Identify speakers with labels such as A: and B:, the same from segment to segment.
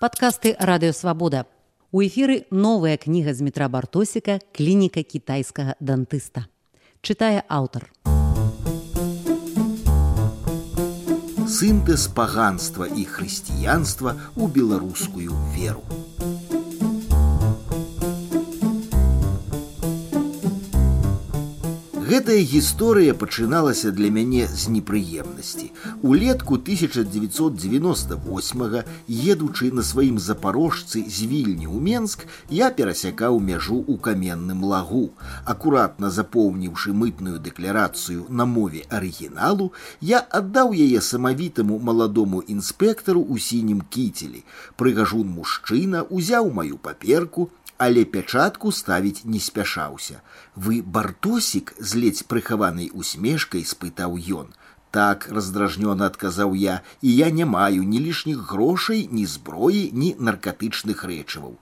A: Падкасты радыёвабода. У эфіры новая кніга з метра бартосіка клініка кітайскага дантыста. Чытае аўтар.
B: Сінтэз паганства і хрысціянства ў беларускую веру. Гэтая гісторыя пачыналася для мяне з непрыемнасці. Улетку 1998 едучы на сваім запарожцы з вільні ў Менск, я перасякаў мяжу ў каменным лагу. Акуратна запоўніўшы мытную дэкларацыю на мове арыгіналу, я аддаў яе самавітаму маладому інспектару ў сінім кіцелі. Прыгажун мужчына узяў маю паперку, але пячатку ставіць не спяшаўся. Вы бартосік з ледзь прыхаванай усмешкай спытаў ён. Так раздражнёна адказаў я, і я не маю ні лішніх грошай, ні зброі, ні наркатычных рэчываў.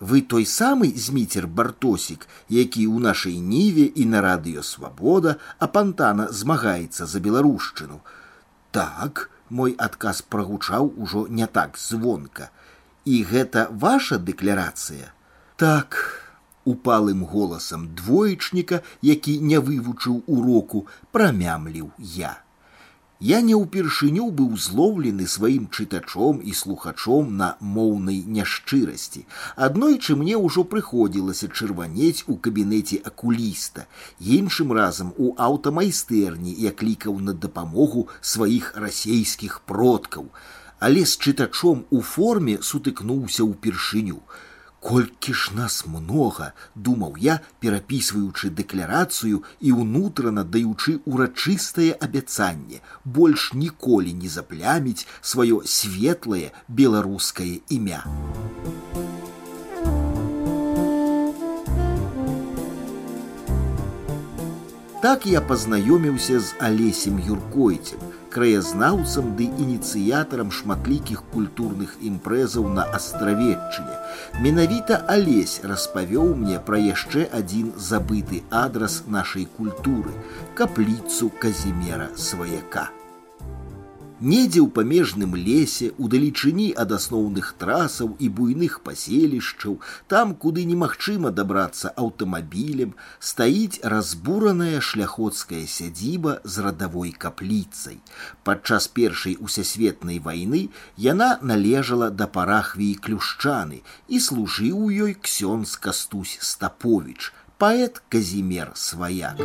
B: Вы той самы зміцер бартосік, які ў нашай ніве і на радыё свабода апантана змагаецца за беларушчыну. Так, мой адказ прагучаў ужо не так звонка. І гэта ваша дэкларацыя. Так, упалым голасам двоечніка, які не вывучыў уроку, прамямліў я. Я не ўпершыню быў злоўлены сваім чытачом і слухачом на моўнай няшчырасці. Аднойчы мне ўжо прыходзілася чырванець у кабінеце акуліста. Іншым разам у аўтамайстэрні я клікаў на дапамогу сваіх расейскіх продкаў. Але з чытачом у форме сутыкнуўся ўпершыню. Колькі ж нас много, думаў я, перапісваючы дэкларацыю і ўнутрана даючы урачыстае абяцанне, больш ніколі не запляміць сваё светлае беларускае імя. Так я пазнаёміўся з алесем юркойцем, краязнаўцам ды ініцыятарам шматлікіх культурных імпрэзаў на астравеччыне. Менавіта алесь распавёў мне пра яшчэ адзін забыты адрас нашай культуры капліцу казімера сваяка. Недзе ў памежным лесе, у далечыні ад асноўных трасаў і буйных паселішчаў, там, куды немагчыма дабрацца аўтамабілем, стаіць разбураная шляходская сядзіба з радавой капліцай. Падчас першай усясветнай вайны яна належала да парахвіі клюшчаны і служыў у ёй ксёнз кастусь стапович, паэт казімер сваяк.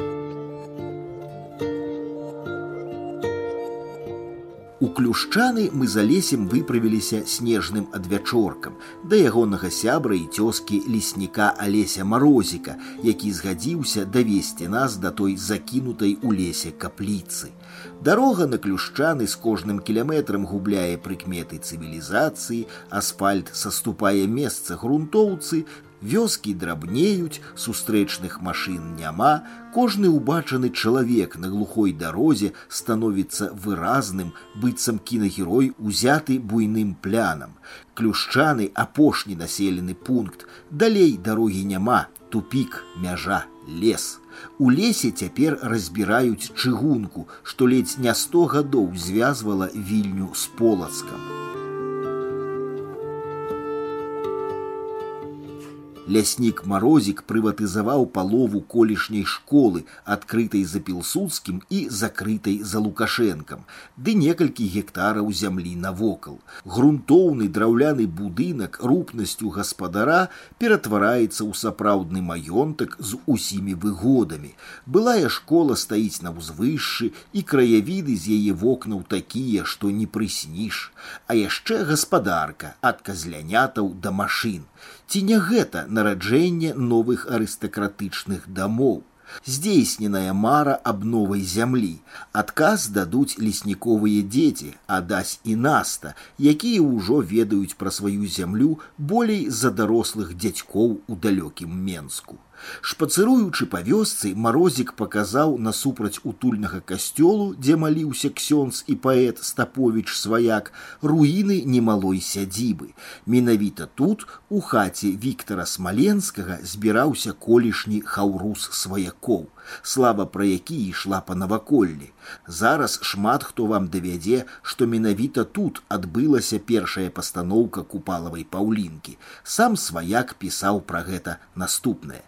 B: У клюшчаны мы за лесем выправіліся снежным адвячоркам да ягонага сябра і цёскі лесніка алеся марозіка, які згадзіўся давесці нас да той закінутай у лесе капліцы. Дарога на клюшчаны з кожным кіляметрам губляе прыкметы цывілізацыі, асфальт саступае месца грунтоўцы, вёскі драбнеюць, сустрэчных машын няма, кожны ўбачаны чалавек на глухой дарозе становіцца выразным, быццам кінагерой узяты буйным плянам. Клюшчаны апошні населены пункт, далей дарогі няма, тупик, мяжа, лес. У лесе цяпер разбіраюць чыгунку, што ледзь не сто гадоў звязвала вільню з полацкам. ляснік марозік прыватызаваў палову колішняй школы адкрытай за пілсудскім і закрытай за лукашэнкам ды некалькі гектараў зямлі навокал грунтоўны драўляны будынак рупнасцю гаспадара ператвараецца ў сапраўдны маёнтак з усімі выгодамі былая школа стаіць на ўзвышшы і краявіды з яе вокнаў такія што не прысніш а яшчэ гаспадарка ад казлянятаў да машин Ці не гэта нараджэнне новых арыстакратычных дамоў? Здзейсненая мара аб новай зямлі. Адказ дадуць лесніковыя дзеці адась і наста якія ўжо ведаюць пра сваю зямлю болей за дарослых дзядзькоў у далёкім менску Шпацыруючы па вёсцы марозік паказаў насупраць утульнага касцёлу, дзе маліўся ксёнз і паэт Стаповіч сваяк, руіны немалой сядзібы. Менавіта тут, у хаце Віктора Смаленскага збіраўся колішні хаўрус сваякоў, слава пра які ішла па наваколлі. Зараз шмат хто вам давядзе, што менавіта тут адбылася першая пастаноўка купалавай паўлінкі. Сам сваяк пісаў пра гэта наступнае.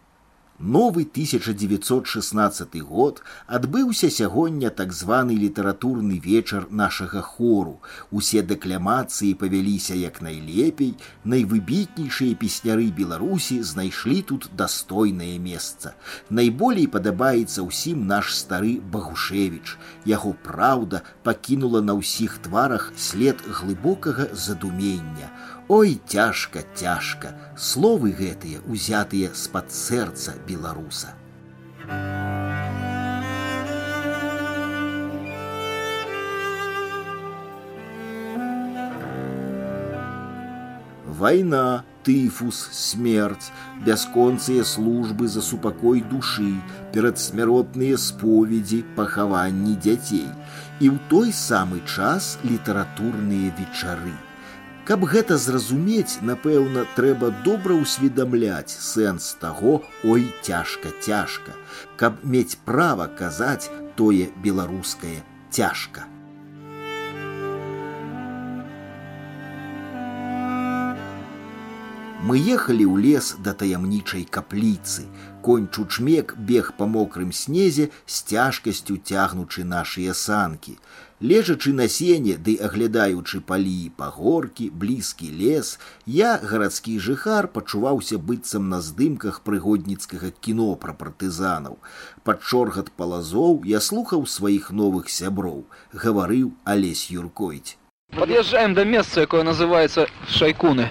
B: Новы 1916 год адбыўся сягоння так званы літаратурны вечар нашага хору. Усе дэкламацыі павяліся як найлепей, найвыбітнейшыя песняры Беларусі знайшлі тут дастойнае месца. Найболей падабаецца ўсім наш стары Багушевіч. Яго праўда пакінула на ўсіх тварах след глыбокага задумення. Ой, цяжка, цяжка, словы гэтыя узятыя з-пад сэрца беларуса. Вайна, тыфус, смерць, бясконцыя службы за супакой душы, перадсмяротныя споведзі, пахаванні дзяцей. І ў той самы час літаратурныя вечары. Каб гэта зразумець, напэўна, трэба добра ўсведамляць сэнс таго, ой цяжка, цяжка, каб мець права казаць тое беларускае цяжка. Мы ехалі ў лес да таямнічай капліцы. Конь чучмек бег па мокрым снезе з цяжкасцю цягнучы нашыя санкі. Лежачы на сене ды аглядаючы палі і пагоркі, блізкі лес, я, гарадскі жыхар, пачуваўся быццам на здымках прыгодніцкага кіно пра партызанаў. Пад чоргат палазоў я слухаў сваіх новых сяброў, гаварыў Алесь Юркойць.
C: Пад'язджаем да месца, якое называецца шайкуны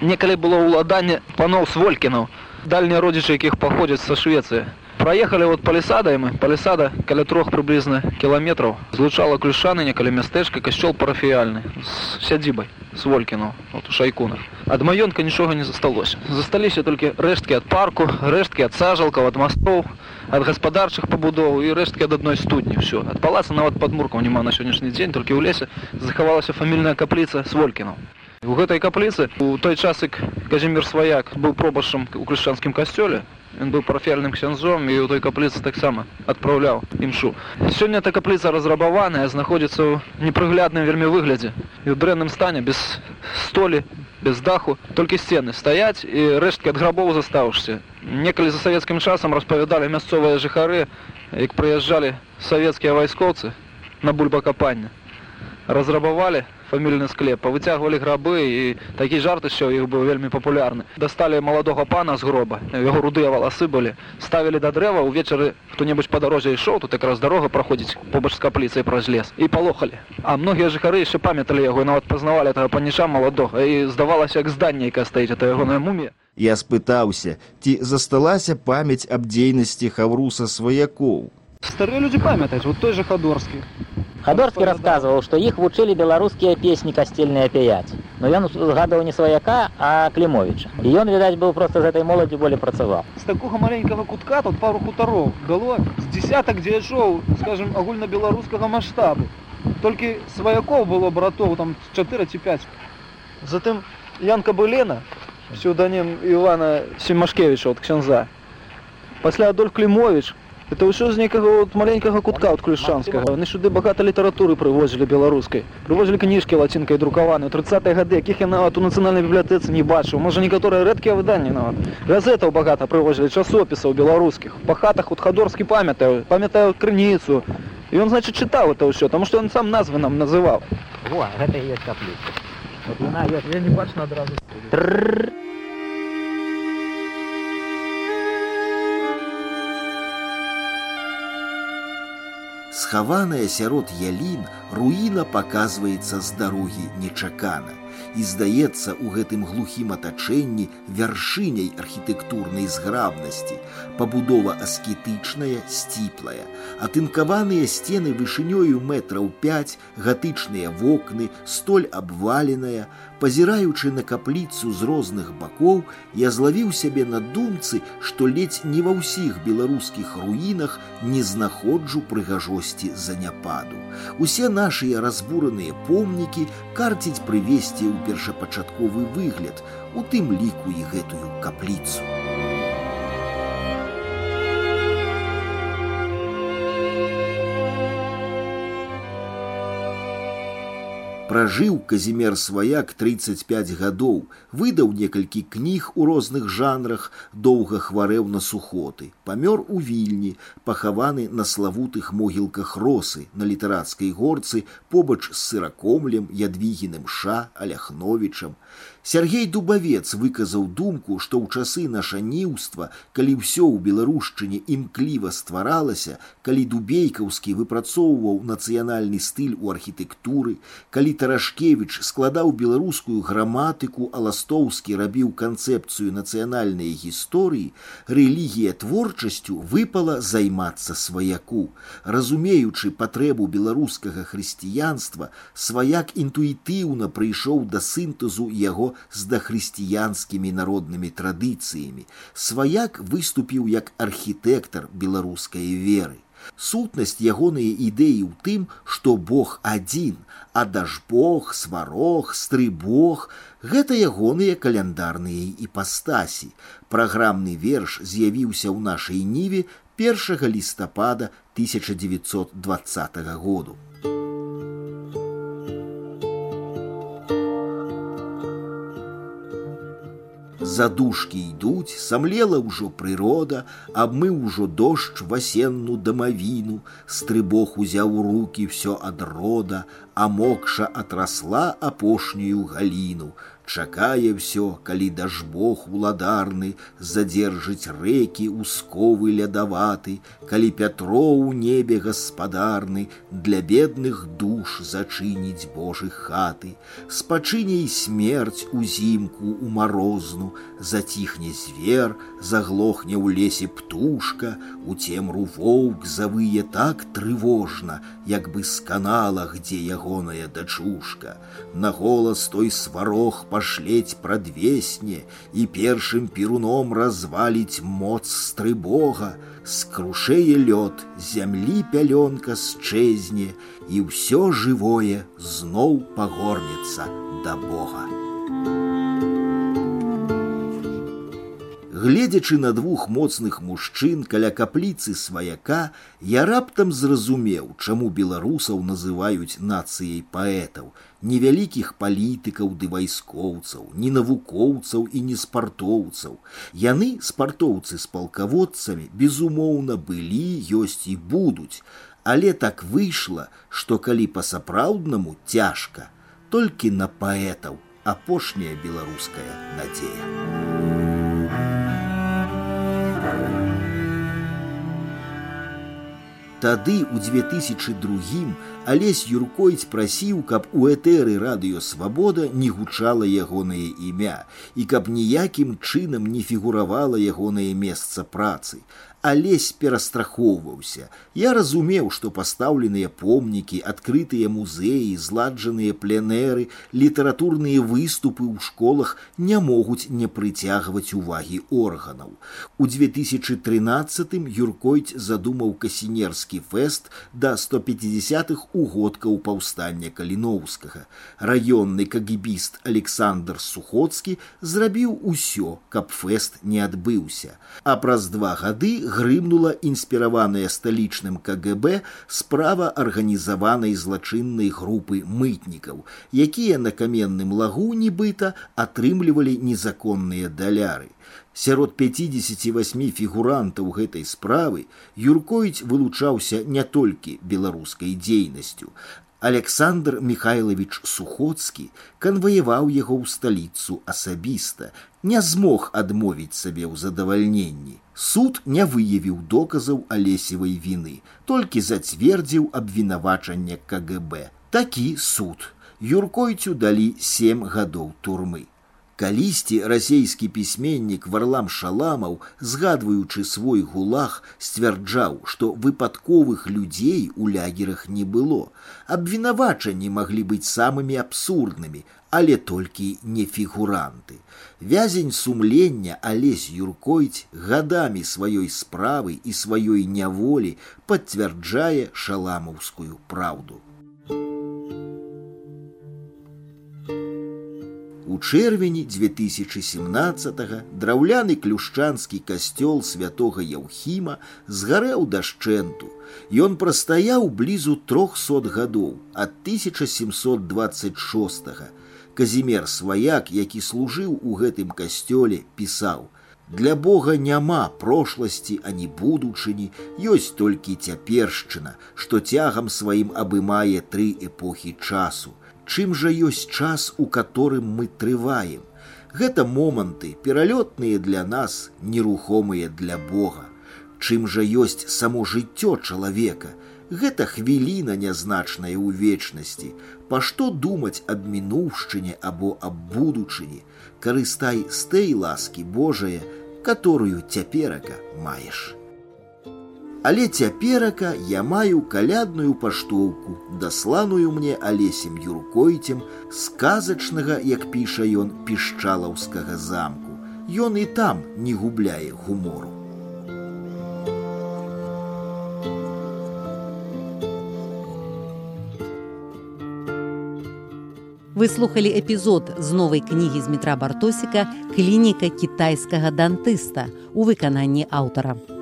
C: некалі было ўладанне паноў сволькінаў дальнія родзічы якіх паходзяць са швецыі праехалі вот палісадай мы палісада каля трох прыблізна кіламетраў злучала клюшаны некалі мястэчка касцёл парафіяльны з сядзібай сволькіну вот у шайкунах ад маёнтка нічога не засталося засталіся толькі рэшткі ад парку рэшткі ад сажалкаў ад мастоў ад гаспадарчых пабудоў і рэшткі ад адной студні ўсё ад палаца нават падмуркаў няма на сённяшні дзень толькі ў лесе захавалася фамільная капліца сволькінаў У гэтай капліцы у той час як казімир сваяк быў пробашам у крышчанскім касцёле ён быў парафельным ксяндзом і ў той капліцы таксама адпраўляў імшу сёння эта капліца разрабаваная знаходзіцца ў непрыглядным вельмі выглядзе і ў дрэнным стане без столі без даху толькі сцены стаяць і рэшткі ад грабоў застаўшся некалі за савецкім часам распавядалі мясцовыя жыхары як прыязджалі савецкія вайскоўцы на бульбакапання разрабавалі фамільны склеп павыцягвалі грабы і такі жарт що іх быў вельмі папулярны дасталі маладога пана з гроба яго рудыя валасы былі ставілі да дрэва ўвечары хто-небудзь па дарозе ішоў тут якраз дарога праходзіць побач з капліцай праз лес і палохалі а многія жыхары яшчэ памяталі яго нават пазнавалі этого паніша маладога і здавалася як зданне яка стаіць это ягоная мумія
B: я спытаўся ці засталася памяць аб дзейнасці хавруса сваякоў
C: старыя людзі памятаюць вот той же хадорскі
D: Хадорскі расказваў, што іх вучылі беларускія песні касцельныя пяяць. Но ён згадаў не сваяка, а клімовіча. І ён, відаць, быў проста з гэтай моладзі болей працаваў.
C: З такога маленькага кутка тут пару хутароў было з десятак дзеячоў, скажем, агульнабеларускага маштабу. Толькі сваякоў было братоў там 4 ці 5. Затым Янка Былена, псеўданем Івана Семашкевіча от ксяндза. Пасля Адольф Клімович, Это ўсё з нейкага от маленькага кутка от клюшанскага яны сюды багата літаратуры прывозілі беларускай прывозілі кніжкі лацінкай друкаваны 30 гады якіх я нават у нацыянальнай бібліятэцы не бачыў можа некаторыя рэдкія выданні нават газетаў багата прывозілі часопісаў беларускіх па хатах от хадорскі памятаю памятаю крыніцу і ён значит чытаў это ўсё таму што ён сам назвы нам называў
D: гэта есть каплі
C: не бачна адразу
B: Схаваная сярод ялін руіна паказваецца з дарогі нечакана. І здаецца у гэтым глухім атачэнні вяршыняй архітэктурнай зграбнасці пабудова аскетычная сціплая. Атынкаваныя сцены вышынёю метраў 5 гатычныя вокны столь абваленая. Пазіраючы на капліцу з розных бакоў я злавіў сябе на думцы што ледзь не ва ўсіх беларускіх руінах не знаходжу прыгажосці заняпаду усе нашыя разбураныя помнікі карціць прывесці ў першапачатковы выгляд, у тым ліку і гэтую капліцу. Пражыў казімер сваяк 35 гадоў, выдаў некалькі кніг у розных жанрах, доўга хварэў на сухоты, памёр у вільні, пахаваны на славутых могілках росы на літарацкай горцы побач з сыракомлем ядвігіным ша аляхновічам, Сергей Дубавец выказаў думку, што ў часы нашаніўства, калі ўсё ў беларушчыне імкліва стваралася, калі дубейкаўскі выпрацоўваў нацыянальны стыль у архітэктуры, калі Тарашкевіч складаў беларускую граматыку, а ластоўскі рабіў канцэпцыю нацыянальнай гісторыі, рэлігія творчасцю выпала займацца сваяку. Разумеючы патрэбу беларускага хрысціянства, сваяк інтуітыўна прыйшоў да сінтэзу яго з дахрысціянскімі народнымі традыцыямі. Сваяк выступіў як архітэктар беларускай веры. Сутнасць ягоныя ідэі ў тым, што Бог адзін, а дажбог, сварог, стрыбог, гэта ягоныя каляндарныя іпастасі. Праграмны верш з'явіўся ў нашай ніве 1 лістапада 1920 году. задушкі ідуць, самлела ўжо прырода, абмыў ужо дождж васенну дамавіну, стрыбог узяў у руки все ад рода, а мокша атрасла апошнюю галіну, чакае все, калі дажбог уладарны задзержыць рэкі усковы лядаваты, калі пятро ў небе гаспадарны для бедных душ зачыніць божых хаты, спачыне і смерць узімку у марозну, заціхне звер, заглохне ў лесе птушка, у цемру воўк завые так трывожна, як бы з канала, где ягоная дачушка, на голас той сварог па пашлець прадвесне і першым перуном разваліць моц стрыбога, скрушее лёд, зямлі пялёнка счэзне, і ўсё жывое зноў пагорнецца да Бога. Гледзячы на двух моцных мужчын каля капліцы сваяка, я раптам зразумеў, чаму беларусаў называюць нацыяй паэтаў, невялікіх палітыкаў ды вайскоўцаў, ні навукоўцаў і не спартоўцаў. Яны спартоўцы з палкаводцамі, безумоўна, былі, ёсць і будуць. Але так выйшла, што калі па-сапраўднаму цяжка, толькі на паэтаў апошняя беларуская надзея. Тады у 2002 Алесь Юркоіць прасіў, каб у этэры радыёвабода не гучала ягонае імя і каб ніякім чынам не фігуравала ягонае месца працы, алесь перастрахоўваўся. Я разумеў, што пастаўленыя помнікі, адкрытыя музеі, зладжаныя пленэры, літаратурныя выступы ў школах не могуць не прыцягваць увагі органаў. У 2013 Юркойць задумаў касінерскі фэст да 150-х угодкаў паўстання каліноўскага. Раённы кагібіст Александр Сухоцкі зрабіў усё, каб фэст не адбыўся. А праз два гады грымнула інспіраваная сталічным КГБ справа арганізаванай злачыннай групы мытнікаў, якія на каменным лагу нібыта атрымлівалі незаконныя даляры. Сярод 58 фігурантаў гэтай справы Юркоіць вылучаўся не толькі беларускай дзейнасцю, Александр Михайлович Сухоцкі канваяваў яго ў сталіцу асабіста, не змог адмовіць сабе ў задавальненні. Суд не выявіў доказаў алесевай віны, толькі зацвердзіў абвінавачанне КГБ. Такі суд. Юркойцю далі сем гадоў турмы. Калісьці расійскі пісьменнік варлам шаламаў, згадваючы свой гулах, сцвярджаў, што выпадковых людзей у лягерах не было. Абвінавачанні маглі быць самымі абсурднымі, але толькі не фігуранты. Вязень сумлення Алесь Юркойць гадамі сваёй справы і сваёй няволі пацвярджае шаламаўскую праўду. У чэрвені 2017 драўляны клюшчанскі касцёл святого Яўхіма згарэў дашчэнту. Ён прастаяў блізу трохсот гадоў ад 1726. Казімер сваяк, які служыў у гэтым касцёле, пісаў: Для Бога няма прошласці, ані будучыні, ёсць толькі цяпершчына, што цягам сваім абымае тры эпохі часу чым жа ёсць час, у которым мы трываем. Гэта моманты, пералётныя для нас, нерухомыя для Бога. Чым жа ёсць само жыццё чалавека, Гэта хвіліна нязначная ў вечнасці. Па што думаць аб мінуўшчыне або аб будучыні, карыстай з той ласкі Божае, которую цяперака маеш. Але цяперака я маю калядную паштоўку, дасланую мне алесем юркойцем сказачнага, як піша ён пішчалаўскага замку. Ён і там не губляе гумору.
A: Вы слухали эпізод з новай кнігі з метра бартосіка клініка кітайскага дантыста у выкананні аўтара.